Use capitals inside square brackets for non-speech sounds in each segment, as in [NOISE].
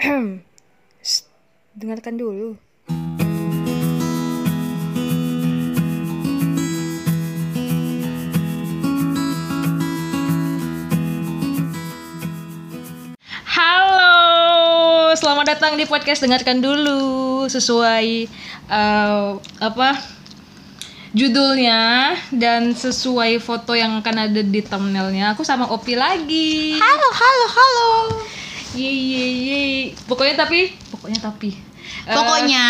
[CLEARS THROAT] Shh, dengarkan dulu. Halo, selamat datang di podcast dengarkan dulu sesuai eh, apa judulnya dan sesuai foto yang akan ada di thumbnailnya. Aku sama Opi lagi. Halo, halo, halo. Ye ye ye. Pokoknya tapi, pokoknya tapi. eh, Pokoknya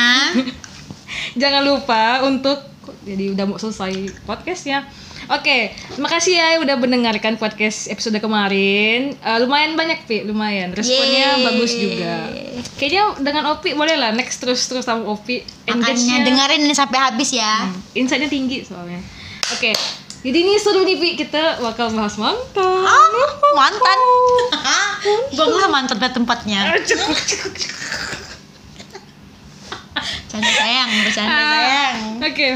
[LAUGHS] jangan lupa untuk jadi udah mau selesai podcastnya. Oke, terima kasih ya udah mendengarkan podcast episode kemarin. Eh, lumayan banyak pi, lumayan. Responnya Yeay. bagus juga. Kayaknya dengan Opi boleh lah next terus terus sama Opi. makanya dengerin ini sampai habis ya. Hmm, insight-nya tinggi soalnya. Oke, jadi ini seru nih Pi, kita bakal bahas mantan. Ah, mantan. [LAUGHS] Banglah mantan pada tempatnya. Ah, cekuk, cekuk. Canda sayang, bercanda Ah, sayang. Oke.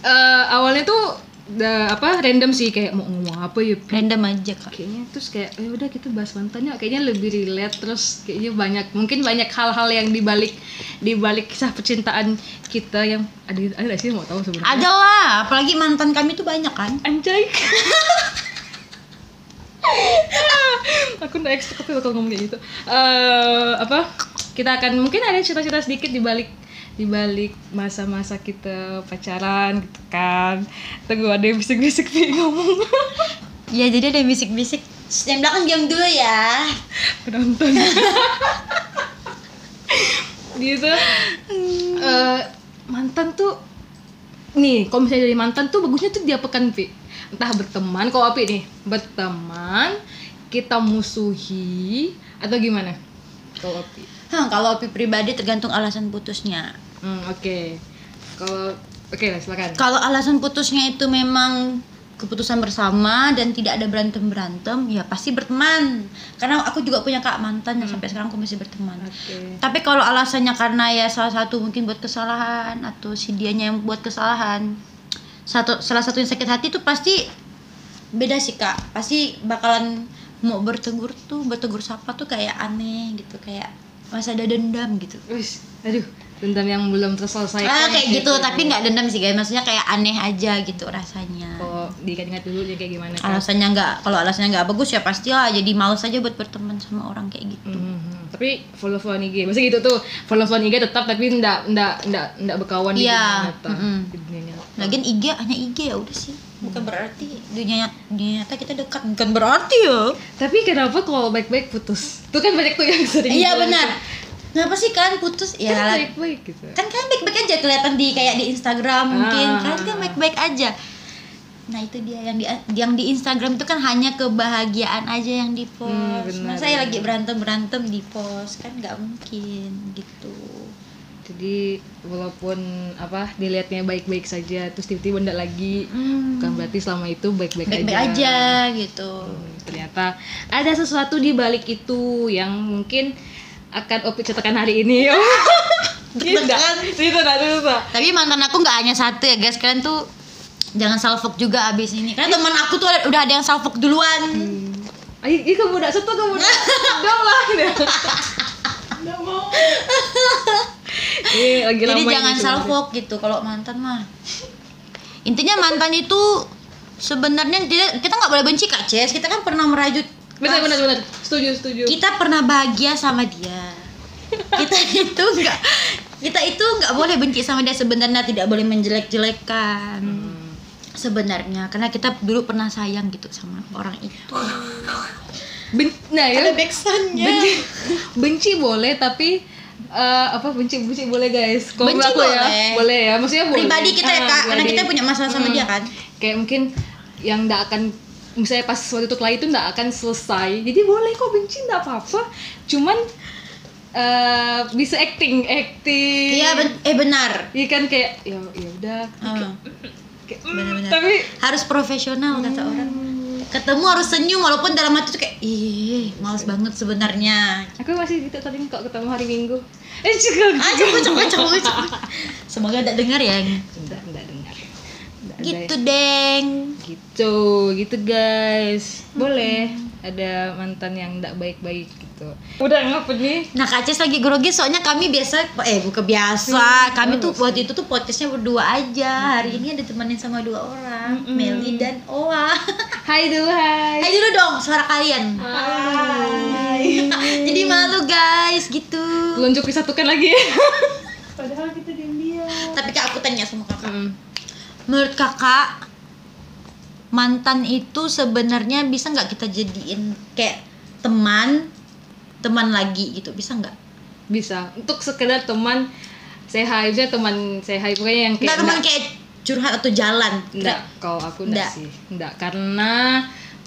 Eh, awalnya tuh da- apa random sih kayak mau ngomong apa ya? Random aja kak. kayaknya terus kayak ya udah kita bahas mantannya kayaknya lebih relate terus kayaknya banyak mungkin banyak hal-hal yang dibalik dibalik kisah percintaan kita yang ada ada sih mau tahu sebenarnya Ada lah, apalagi mantan kami tuh banyak kan. anjay [LAUGHS] aku expect tapi bakal ngomong kayak gitu Eh, apa kita akan mungkin ada cerita-cerita sedikit di balik di balik masa-masa kita pacaran gitu kan. Tunggu ada yang bisik-bisik Pi ngomong. [LAUGHS] Ya jadi ada yang bisik-bisik. Yang belakang diam dulu ya. penonton. [LAUGHS] Gitu. Eh, mantan tuh nih kalau misalnya dari mantan tuh bagusnya tuh dia pekan pi. Entah berteman kalau api nih berteman kita musuhi atau gimana? Kalau api Hah, kalau Opi pribadi tergantung alasan putusnya. Hmm, oke kalau oke silakan Kalau alasan putusnya itu memang keputusan bersama dan tidak ada berantem berantem, ya pasti berteman. Karena aku juga punya kak mantan yang sampai sekarang aku masih berteman. oke Tapi kalau alasannya karena ya salah satu mungkin buat kesalahan atau si dianya yang buat kesalahan, satu salah satu yang sakit hati itu pasti beda sih kak. Pasti bakalan mau bertegur tuh bertegur sapa tuh kayak aneh gitu kayak masa ada dendam gitu. Wis, aduh dendam yang belum terselesaikan Ah kayak gitu, tapi nggak dendam sih guys. Maksudnya kayak aneh aja gitu rasanya. kalau diingat-ingat dulu dia kayak gimana kan Alasannya nggak, kalau alasannya nggak bagus ya pastilah jadi males aja buat berteman sama orang kayak gitu. Mhm. Tapi follow follow IG, maksudnya gitu tuh follow follow IG tetap tapi ndak ndak ndak ndak berkawan di Iya, dunia nyata. mm-mm. Di dunia nyata. Lagian IG hanya IG ya udah sih. Bukan berarti dunia dunia nyata kita dekat. Bukan berarti ya. Tapi kenapa kalau baik-baik putus? Itu kan banyak tuh yang sering. Iya benar. Kenapa sih kan putus? Kan Ya baik-baik gitu. kan kalian baik-baik aja kelihatan di kayak di Instagram mungkin Ah. kalian kan baik-baik aja. Nah itu dia yang di yang di Instagram itu kan hanya kebahagiaan aja yang di post. Hmm, benar, Masa ya lagi berantem berantem di post kan nggak mungkin gitu. Jadi walaupun apa dilihatnya baik-baik saja terus tiba-tiba ndak lagi Hmm. bukan berarti selama itu baik-baik Baik-baik aja. aja gitu. Hmm, ternyata ada sesuatu di balik itu yang mungkin akan Opi ceritakan hari ini. Tidak, tidak, tidak. Tapi mantan aku nggak hanya satu ya guys, kalian tuh jangan salfok juga abis ini. Karena teman aku tuh ada- udah ada yang salfok duluan. Ayo, ini kamu udah setu kamu udah [LAUGHS] udah lah gitu. Mau. Ini lagi Jadi lama jangan salfok gitu kalau mantan mah. Intinya mantan itu sebenarnya kita nggak boleh benci kak Ces. Kita kan pernah merajut. Benar benar benar. Setuju setuju. Kita pernah bahagia sama dia. Kita [LAUGHS] itu nggak kita itu nggak boleh benci sama dia sebenarnya tidak boleh menjelek-jelekan. Hmm. Sebenarnya karena kita dulu pernah sayang gitu sama orang itu. Ben- nah ya. backsoundnya. Benci, benci boleh tapi eh, apa benci benci boleh guys. Kalau Benci aku ya boleh. boleh ya. Maksudnya boleh. pribadi kita ya Ah, kak karena pribadi. kita punya masalah sama Hmm. dia kan Kayak mungkin yang ndak akan misalnya pas waktu itu kelahi itu ndak akan selesai. Jadi boleh kok benci ndak apa-apa. Cuman eh bisa acting, acting. iya ben- eh benar Iya kan kayak ya ya udah. Ah, Kayak, benar-benar Tapi harus profesional kata orang ketemu harus senyum walaupun dalam hati tuh kayak ih males banget sebenarnya aku masih gitu tadi kok ketemu hari Minggu. Eh juga. ah coba coba coba semoga tidak dengar ya Enggak, enggak gitu deng. Gitu gitu guys. Boleh. Ada mantan yang tidak baik-baik gitu. Gitu udah ngapa nih Nah Kak Cis lagi grogi soalnya kami biasa eh bukan biasa. Kami tuh waktu itu tuh podcastnya berdua aja. Hari ini ada temenin sama dua orang Mm-mm. Meli dan Oa. [LAUGHS] Hai dulu hai. Hai dulu dong suara kalian. [LAUGHS] Jadi malu guys gitu. Telunjuk disatukan lagi. Padahal kita diam-diam. tapi kak aku tanya sama. Menurut kakak mantan itu sebenarnya bisa nggak kita jadiin kayak teman teman lagi gitu bisa nggak? Bisa. Untuk sekedar teman hai misalnya teman hai pokoknya yang nggak kayak teman kayak curhat atau jalan enggak kalau aku enggak Nggak. sih. Enggak karena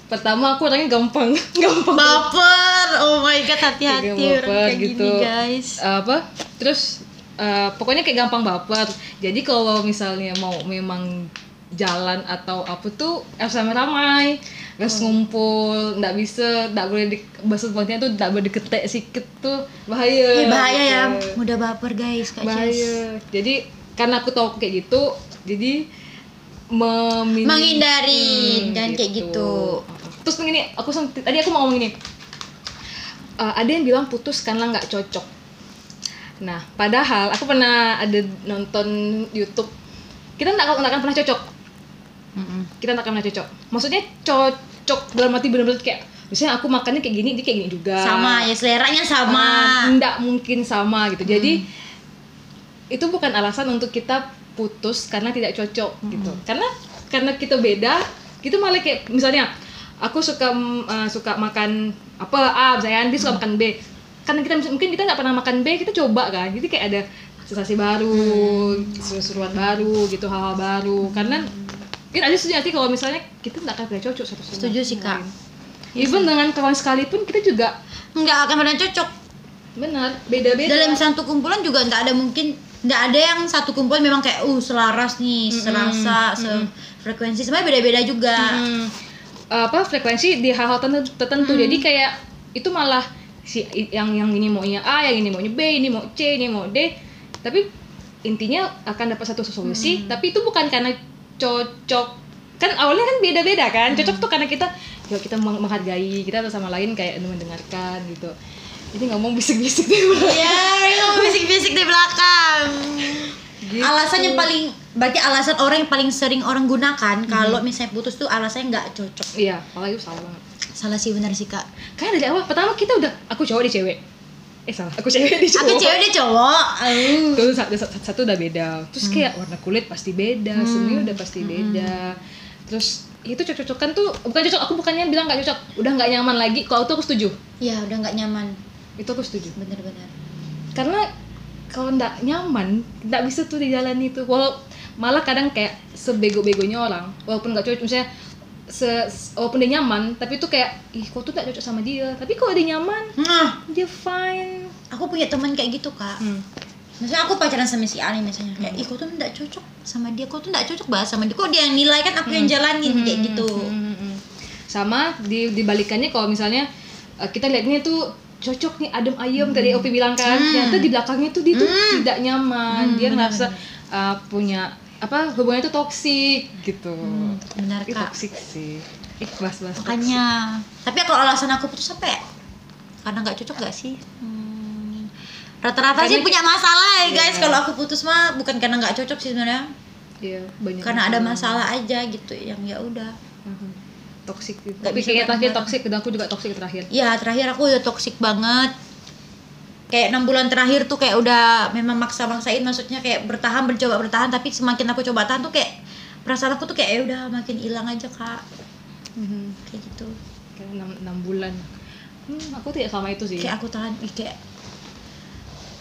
pertama aku orangnya gampang. [LAUGHS] Gampang. Baper. Oh my god hati-hati orang kayak gitu. gini guys apa? Terus eh, pokoknya kayak gampang baper. Jadi kalau misalnya mau memang jalan atau apa tuh harus ramai-ramai harus Oh. ngumpul nggak bisa nggak boleh di bahasa Pontianak tuh nggak boleh diketek sikit tuh. Bahaya. Eh, bahaya ya. Gitu. mudah baper guys kak bahaya. Jadi karena aku tahu kayak gitu jadi memin- Menghindari, dan kayak gitu. terus begini aku tadi aku mau ngomong gini. Eh, ada yang bilang putus karena nggak cocok nah padahal aku pernah ada nonton YouTube. Kita nggak akan pernah cocok. Mm-mm. kita nggak akan pernah cocok. Maksudnya cocok dalam arti benar-benar kayak misalnya aku makannya kayak gini dia kayak gini juga. Sama ya seleranya sama. Ah, nggak mungkin sama gitu. Jadi itu bukan alasan untuk kita putus karena tidak cocok gitu. Karena karena kita beda gitu malah kayak misalnya aku suka mm, uh, suka makan apa A misalnya dia suka makan B karena kita mungkin kita nggak pernah makan B kita coba kan. Jadi kayak ada sensasi baru seru-seruan baru gitu hal-hal baru. Karena kita aja setuju nanti kalau misalnya kita nggak akan pernah cocok satu sama Setuju sih, Kak. lain. even dengan kawan sekalipun kita juga nggak akan pernah cocok. Benar beda-beda. Dalam satu kumpulan juga nggak ada mungkin nggak ada yang satu kumpulan memang kayak uh selaras nih serasa frekuensi sebenarnya beda-beda juga. Hmm, apa frekuensi di hal-hal tertentu, tertentu. Hmm. jadi kayak itu malah si yang yang ini maunya A yang ini maunya B ini mau C ini mau D tapi intinya akan dapat satu solusi Hmm. tapi itu bukan karena cocok kan awalnya kan beda-beda kan Hmm. cocok tuh karena kita ya kita meng- menghargai kita sama lain kayak mendengarkan gitu jadi ngomong bisik-bisik di belakang. ya itu bisik-bisik di belakang Gitu. alasan yang paling berarti alasan orang yang paling sering orang gunakan kalau misalnya putus tuh alasannya nggak cocok iya apalagi itu salah banget salah sih benar sih kak kayak dari awal pertama kita udah aku cowok di cewek eh salah aku cewek di cowok aku cewek dia cowok. Terus satu, satu, satu udah beda. Terus kayak warna kulit pasti beda, semuanya udah pasti beda. Terus itu cocok-cocokan tuh bukan cocok, aku bukannya bilang nggak cocok, udah nggak nyaman lagi. Kalau itu aku setuju, ya udah nggak nyaman itu aku setuju. bener-bener Karena kalau nggak nyaman, nggak bisa tuh di jalan itu. Walau malah kadang kayak sebego-begonya orang, walaupun nggak cocok, misalnya se, walaupun dia nyaman, tapi tuh kayak ih kok tuh nggak cocok sama dia. Tapi kalau dia nyaman, nah. dia fine. aku punya teman kayak gitu kak. Hmm. Misalnya aku pacaran sama si A nih misalnya. Kayak, ih kok tuh nggak cocok sama dia, kok tuh nggak cocok banget sama dia, kok dia yang nilai kan aku yang jalanin kayak gitu. Hmm, hmm, hmm. sama di dibalikannya kalau misalnya eh, kita lihatnya tuh cocok nih adem ayem tadi Opi bilang kan. Ternyata di belakangnya tuh dia tuh tidak nyaman. Dia ngerasa eh, punya apa hubungannya tuh toksik gitu Benar itu kak. toksik sih ih bahas bahas Makanya, tapi kalau alasan aku putus apa ya? Karena nggak cocok gak sih? Hmm. Rata-rata sih punya masalah ya guys. Iya. Kalau aku putus mah bukan karena nggak cocok sih sebenarnya, iya banyak karena ada masalah aja gitu yang ya udah. Mhm. toksik gitu. Nggak tapi kayaknya terakhir toksik dan aku juga toksik terakhir Ya terakhir aku udah toksik banget. Kayak enam bulan terakhir tuh kayak udah memang maksa-maksain, maksudnya kayak bertahan, mencoba bertahan, tapi semakin aku coba tahan tuh kayak perasaan aku tuh kayak ya udah makin hilang aja kak, Mhm. kayak gitu. kayak enam enam bulan. Hmm, aku tidak sama itu sih. Kayak aku tahan ih, kayak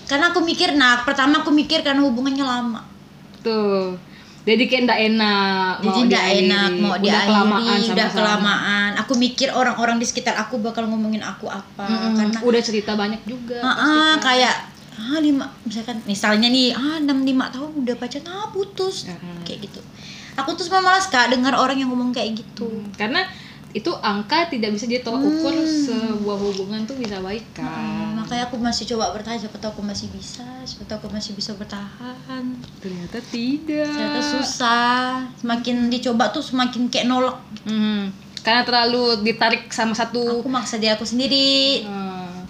karena aku mikir nah pertama aku mikir karena hubungannya lama. Tuh jadi kayak ndak enak jadi nggak diakhiri. enak mau udah diakhiri kelamaan udah sama-sama. kelamaan aku mikir orang-orang di sekitar aku bakal ngomongin aku apa Mm-mm. karena udah cerita banyak juga ah, ah, kan. kayak ah lima misalkan misalnya nih ah enam lima tahun udah pacaran ah putus Mm-mm. kayak gitu aku tuh malas kak dengar orang yang ngomong kayak gitu Hmm, karena itu angka tidak bisa dia tolak ukur sebuah hubungan tuh bisa baik Hmm, kan? makanya aku masih coba bertahan. Siapa tahu aku masih bisa siapa tahu aku masih bisa bertahan. Ternyata tidak. Ternyata susah. Semakin dicoba tuh semakin kayak nolak. Hmm, karena terlalu ditarik sama satu. Aku maksa diri aku sendiri. Hmm,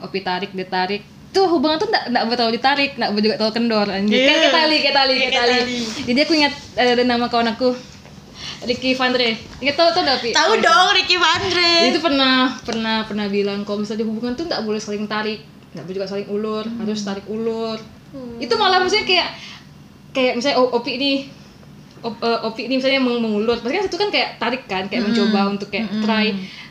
Opi tarik dia tarik tuh hubungan tuh nggak nggak terlalu ditarik. Nggak juga terlalu kendor. Anjir. Iya. kan kayak tali kayak tali Kayak tali. tali. jadi aku ingat ada nama kawan aku Ricky Vandre. Ingat tau tau Pi? Tahu dong Ricky Dia Vandre. itu pernah pernah pernah bilang kalau misalnya hubungan tuh nggak boleh saling tarik. Nggak boleh juga saling ulur. Harus tarik ulur. Itu malah maksudnya kayak kayak misalnya O- opi ini op, eh, opi ini misalnya meng- mengulur. Pasti kan itu kan kayak tarik kan kayak mencoba untuk kayak try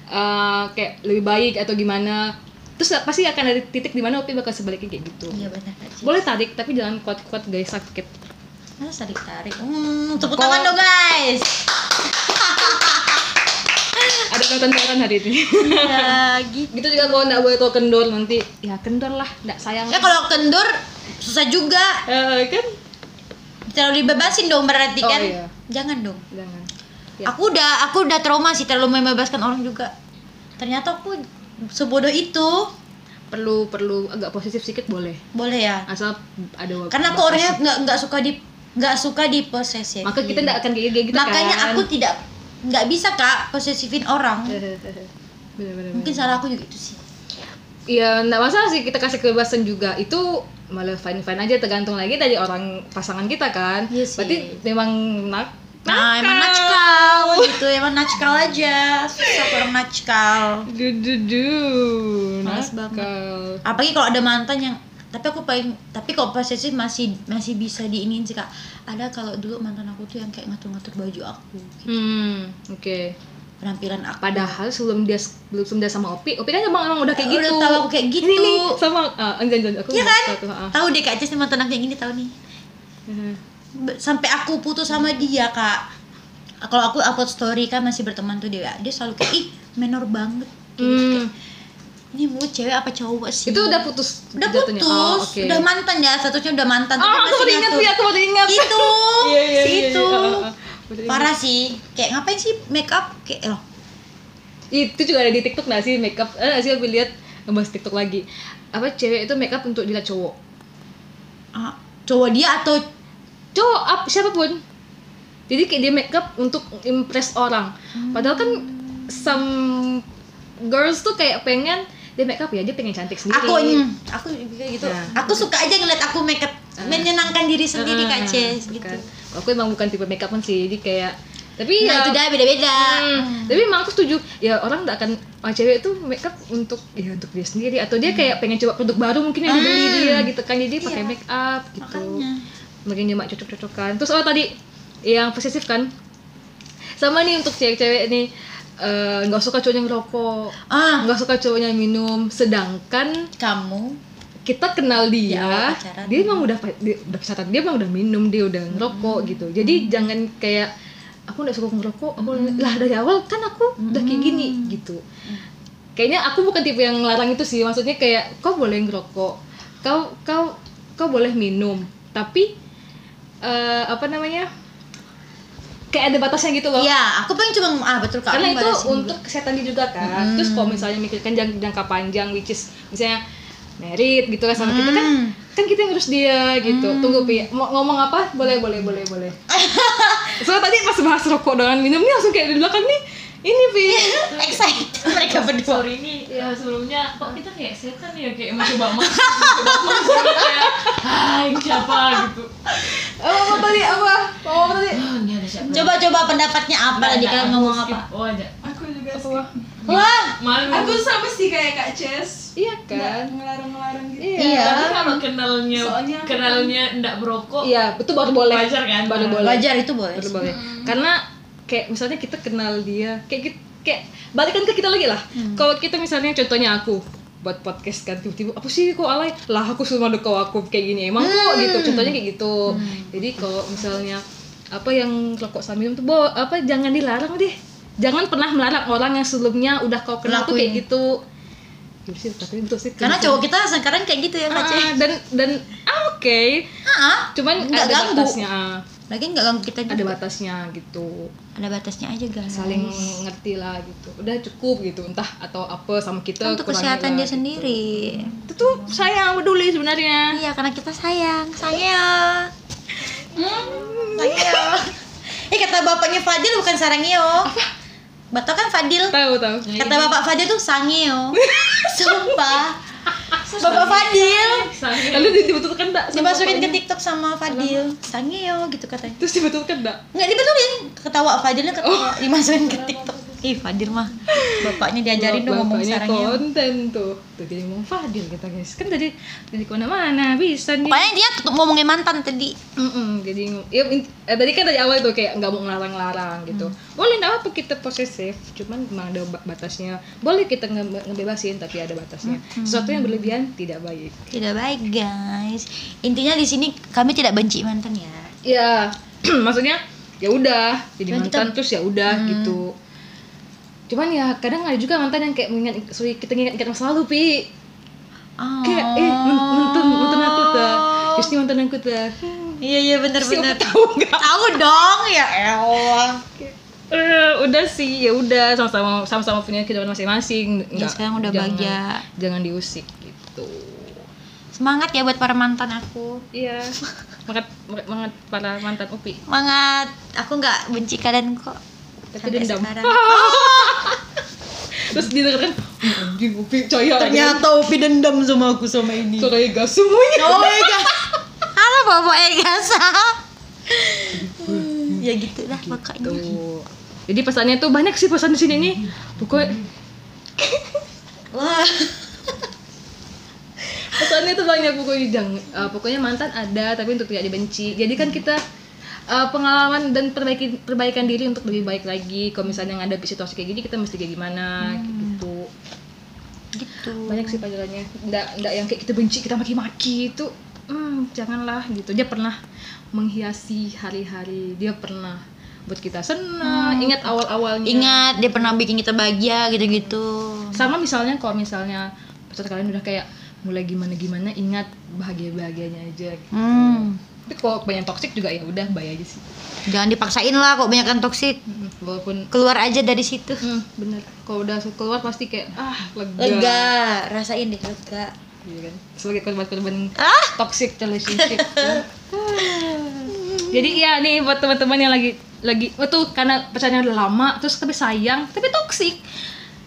eh, kayak lebih baik atau gimana. Terus pasti akan ada titik di mana opi bakal sebaliknya kayak gitu. Iya benar boleh tarik tapi jangan kuat-kuat guys sakit Masa tarik tarik. Hmm, tepuk tangan dong guys. [LAUGHS] ada ketentuan hari ini ya [LAUGHS] gitu. gitu juga kalau nggak boleh tau kendor nanti ya kendor lah nggak sayang Ya kalau kendur susah juga. Eh, kan Terlalu dibebasin dong berarti Oh, kan. iya. Jangan dong. jangan Ya. Aku udah aku udah trauma sih terlalu membebaskan orang juga. Ternyata aku sebodoh itu. perlu perlu agak positif sedikit boleh Boleh ya. asal ada Karena aku orangnya nggak nggak suka di nggak suka di posesif. maka kita tidak akan kayak gitu Makanya kan aku tidak nggak bisa kak posesifin orang. [LAUGHS] bener-bener Mungkin salah aku juga itu sih. Iya, nggak masalah sih kita kasih kebebasan juga. Itu malah fine-fine aja tergantung lagi dari orang pasangan kita kan. Iya sih. Berarti memang nak Nah, emang natskal gitu, emang natskal aja. Susah orang natskal. Du du du. Males nakal. Apalagi kalau ada mantan yang tapi aku paling tapi kalau posesif masih masih bisa diinin sih kak ada kalau dulu mantan aku tuh yang kayak ngatur-ngatur baju aku Hmm, oke. penampilan aku Padahal sebelum dia belum sebelum dia sama Opi, Opi kan emang emang udah kayak Udah gitu. tahu aku kayak gitu. Ini nih sama ah, anjan anjan aku. Iya kan? tahu tuh, ah. tahu deh kak mantan aku yang ini tahu nih sampai aku putus sama dia kak kalau aku upload story kan masih berteman tuh dia dia selalu kayak ih menor banget gitu, Hmm. kayak, ini mau cewek apa cowok sih? Itu udah putus udah jatuhnya? putus. Oh, oke. udah mantan ya statusnya udah mantan Ah, aku baru ingat sih, aku baru ingat. itu. [LAUGHS] Iya, iya, si iya, itu iya. Ah, ah, ah. Parah sih. Kayak ngapain sih make up kayak loh itu juga ada di TikTok nggak sih makeup? Ada nggak sih aku lihat ngebahas TikTok lagi? Apa cewek itu makeup untuk dilihat cowok? Ah, cowok dia atau cowok ap, siapa pun. Jadi kayak dia makeup untuk impress orang. Padahal kan some girls tuh kayak pengen dia makeup ya dia pengen cantik sendiri. Aku hmm, aku juga gitu. Nah. aku suka aja ngeliat aku make up menyenangkan diri sendiri kak Ah, Ces gitu. Aku emang bukan tipe makeup sih jadi kayak tapi nah ya itu dah beda-beda. Hmm, tapi emang aku setuju. Ya orang nggak akan ah, cewek itu makeup untuk ya untuk dia sendiri. Atau dia kayak pengen coba produk baru mungkin yang dibeli Hmm. dia gitu kan. Jadi dia pakai Iya. make up gitu. Makanya. Mungkin cuma cocok-cocokan. Terus oh tadi? Yang posesif kan? Sama nih untuk cewek-cewek nih eh, nggak suka cowoknya ngerokok. Ah. Nggak suka cowoknya minum. Sedangkan kamu? kita kenal Di dia pacaran. dia emang udah dia, udah pacaran dia emang udah minum dia udah ngerokok gitu. Jadi jangan kayak aku nggak suka ngerokok aku lah dari awal kan aku udah kayak gini gitu. Kayaknya aku bukan tipe yang ngelarang itu sih. Maksudnya kayak kau boleh ngerokok kau kau kau boleh minum tapi eh, apa namanya kayak ada batasnya gitu loh. Iya, aku pengen cuma ah betul kak. karena itu batasin juga. untuk kesehatan dia juga kan. Terus kalau misalnya mikirkan jangka, jangka panjang which is misalnya merit gitu kan sama kita kan Hmm. kan kita yang ngurus dia gitu. Tunggu pi. Mau ngomong apa? Boleh boleh boleh boleh. [LAUGHS] Soalnya tadi pas bahas rokok dengan minum nih langsung kayak di belakang nih ini pi excited [LAUGHS] mereka berdua. sorry ini ya sebelumnya kok kita kayak setan ya kayak mencoba masuk mencoba masuk kayak hai siapa? gitu. Apa apa tadi apa? Apa apa tadi oh ini ada siapa? Coba coba pendapatnya apa tadi kalian ngomong apa? oh aja Aku juga apa sih. Wah, malu. Aku sama sih kayak Kak Ces. iya kan? ngelarang-ngelarang gitu. iya. Tapi kalau kenalnya Soalnya kenalnya ndak berokok iya itu baru boleh. Wajar kan? baru boleh. wajar itu boleh. baru boleh. Karena kayak misalnya kita kenal dia kayak gitu kayak balikan ke kita lagi lah. Kalau kita misalnya contohnya aku buat podcast kan tiba-tiba apa sih kok alay? Lah aku cuma kau aku kayak gini emang kok gitu contohnya kayak gitu. Jadi kalau misalnya apa yang rokok sambil minum tuh bo, apa jangan dilarang deh. Jangan pernah melarang orang yang sebelumnya udah kau kenal tuh kayak gitu. Gimana sih tapi betul sih. Karena cowok kita sekarang kayak gitu ya. Ah, dan dan ah, oke. Ah, cuman Nggak ada ganggu. batasnya. Lagi nggak ganggu kita juga. ada batasnya gitu Ada batasnya aja guys. saling ngerti lah gitu udah cukup gitu entah atau apa sama kita untuk kesehatan dia gitu. sendiri. itu tuh sayang peduli sebenarnya Iya, karena kita sayang. Sayang. Sayang. [LAUGHS] Eh kata bapaknya Fadil bukan sarangeo. Batok kan Fadil. tahu tahu Kata bapak Fadil tuh sangeo. [LAUGHS] Sumpah. Bapak Fadil. lalu di- dibetulkan enggak dimasukin ke TikTok sama Fadil. Sangeo gitu katanya. Terus dibetulkan enggak nggak dibetulin ketawa Fadilnya ketawa. Dimasukin ke TikTok ih Fadil mah. Bapaknya diajarin dong ngomong Bapaknya sarangnya. konten tuh. Tuh jadi ngomong Fadil kita guys. Kan tadi jadi ke mana-mana bisa nih. Pokoknya dia tutup ngomongin mantan tadi. Mm-mm, jadi ng- ya, eh, tadi kan dari awal tuh kayak nggak mau ngelarang-larang gitu. Boleh nggak apa kita posesif cuman memang ada ba- batasnya. Boleh kita nge- ngebebasin tapi ada batasnya. Sesuatu yang berlebihan tidak baik. Tidak baik guys. Intinya di sini kami tidak benci mantan ya. Ya [CLEARS THROAT] maksudnya ya udah jadi kita- mantan terus ya udah gitu cuman ya kadang ada juga mantan yang kayak mengingat sorry kita ingat-ingat masa lalu pi. Kayak eh man- mantan mantan aku tuh ini mantan aku tuh iya iya benar Terus benar. kamu tahu nggak? Tahu dong ya elah Eh, udah sih ya udah sama-sama sama-sama punya kehidupan masing-masing. Ya, sekarang udah jangan- bahagia. jangan diusik gitu. Semangat ya buat para mantan aku. Iya. Semangat semangat para mantan upi. Semangat. Aku nggak benci kalian kok tapi Sampai dendam. sekarang. terus "Hmm, anjing upi percaya Upi dendam sama aku sama ini. Suara gas semuanya. Oh god halo bapak Egasa ya gitu. lah makanya. Jadi pesannya tuh banyak sih pesan di sini nih. Pokoknya wah. Pesannya tuh banyak pokoknya jangan eh, pokoknya mantan ada tapi untuk tidak dibenci. Jadi kan kita eh, pengalaman dan perbaiki perbaikan diri untuk lebih baik lagi. Kalau misalnya ngadepin situasi kayak gini kita mesti kayak gimana kayak gitu. Gitu. Banyak sih pelajarannya. Nggak nggak yang kayak kita benci kita maki-maki itu hmm, janganlah gitu. Dia pernah menghiasi hari-hari. Dia pernah buat kita senang. Ingat awal-awalnya. Ingat dia pernah bikin kita bahagia gitu-gitu. Sama misalnya kalau misalnya pacar kalian udah kayak mulai gimana gimana ingat bahagia bahagianya aja. Gitu. hmm. Tapi kalau banyak toxic juga ya udah bayar aja sih. Jangan dipaksain lah kok banyak toksik Mm, walaupun keluar aja dari situ. Hmm, bener. Kalau udah keluar pasti kayak ah lega, lega rasain deh lega. Iya kan? Sebagai korban-korban ah! toxic relationship. [LAUGHS] [LAUGHS] Jadi ya nih buat teman-teman yang lagi lagi oh tuh karena pacarnya udah lama terus tapi sayang tapi toxic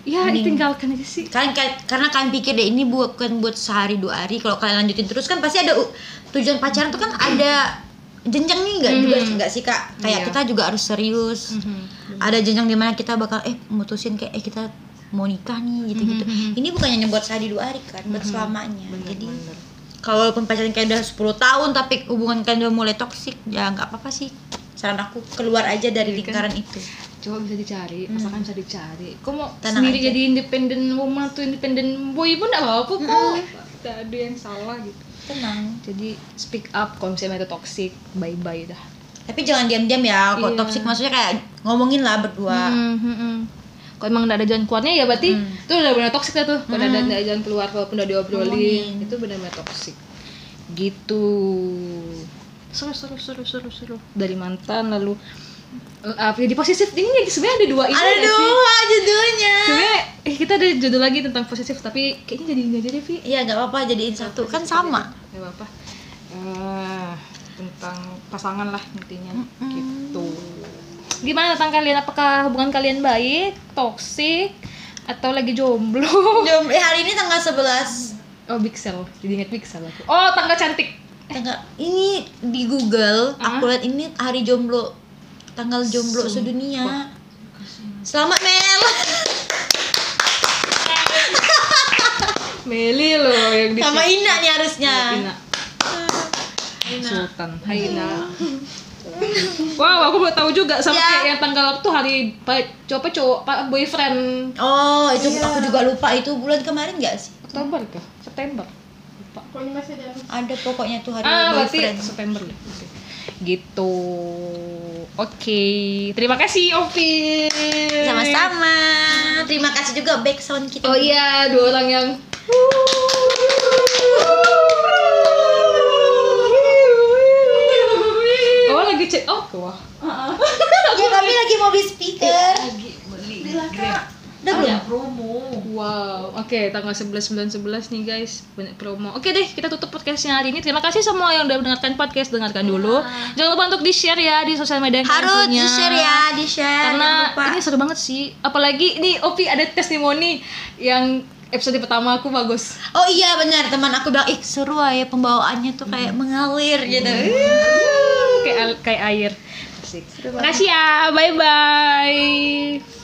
ya ditinggalkan aja sih. Kalian ka- karena kalian pikir deh ini bukan buat sehari dua hari. Kalau kalian lanjutin terus kan pasti ada tujuan pacaran tuh kan ada jenjang nih nggak juga sih nggak sih kak? Kayak Iya. kita juga harus serius. Ada jenjang di mana kita bakal eh mutusin kayak eh kita mau nikah nih gitu gitu ini bukannya hanya buat sehari dua hari kan buat selamanya. Jadi kalau walaupun pacaran kayak udah 10 tahun tapi hubungan kalian udah mulai toksik ya nggak apa-apa sih. Saran aku keluar aja dari lingkaran itu coba bisa dicari pasangan bisa dicari kok mau Tenang sendiri aja. jadi independen woman atau independen boy pun gak apa-apa kok tidak ada yang salah gitu tenang jadi speak up kalau misalnya itu toxic bye bye dah tapi jangan diam-diam ya kok Iya. toksik maksudnya kayak ngomongin lah berdua Hmm, hmm, hmm. Kalau emang nggak ada jalan keluarnya ya berarti itu udah benar toksik lah tuh. Kalau nggak ada jalan keluar walaupun udah diobrolin itu benar-benar toksik. Gitu. Seru seru seru seru seru dari mantan lalu apa jadi posesif ini sebenarnya ada dua ini ada nggak sih? dua judulnya Sebenarnya eh, kita ada judul lagi tentang posesif tapi kayaknya jadi ini aja deh Vi. iya nggak apa-apa jadiin satu kan sama Gak apa-apa. Eh, tentang pasangan lah intinya gitu. Gimana tentang kalian? Apakah hubungan kalian baik, toksik, atau lagi jomblo? Jom, eh hari ini tanggal 11 Oh, Pixel. Jadi ingat Pixel aku. Oh, tanggal cantik. tanggal ini di Google aku lihat ini hari jomblo tanggal jomblo sedunia selamat Mel [LAUGHS] Meli loh yang di sama Ina nih harusnya Ina. Sultan. Hai Ina. [LAUGHS] Wow, aku baru tahu juga sama Ya. kayak yang tanggal tuh hari coba cowok pak boyfriend oh itu aku juga lupa itu bulan kemarin nggak sih Oktober kah? September? Lupa. Pokoknya masih ada ada pokoknya tuh hari Ah, berarti boyfriend September. Oke. Gitu. Oke. Terima kasih Ovi. sama-sama terima kasih juga backsound kita Oh iya, dua orang yang Oh lagi cek oh wah. ya kami lagi mau beli speaker lagi beli Bila kak udah belum? ada promo. Wow, oke tanggal 11 bulan 11 nih guys. Banyak promo. Oke deh kita tutup podcastnya hari ini. Terima kasih semua yang udah mendengarkan podcast. Dengarkan dulu. Jangan lupa untuk di share ya di sosial media harus punya. di share ya di share karena ini seru banget sih. Apalagi ini Opi ada testimoni yang episode pertama aku bagus. Oh iya benar. Teman aku bilang ih seru ya pembawaannya tuh kayak mengalir gitu. kayak al- kayak air. Asik. Makasih ya. Bye bye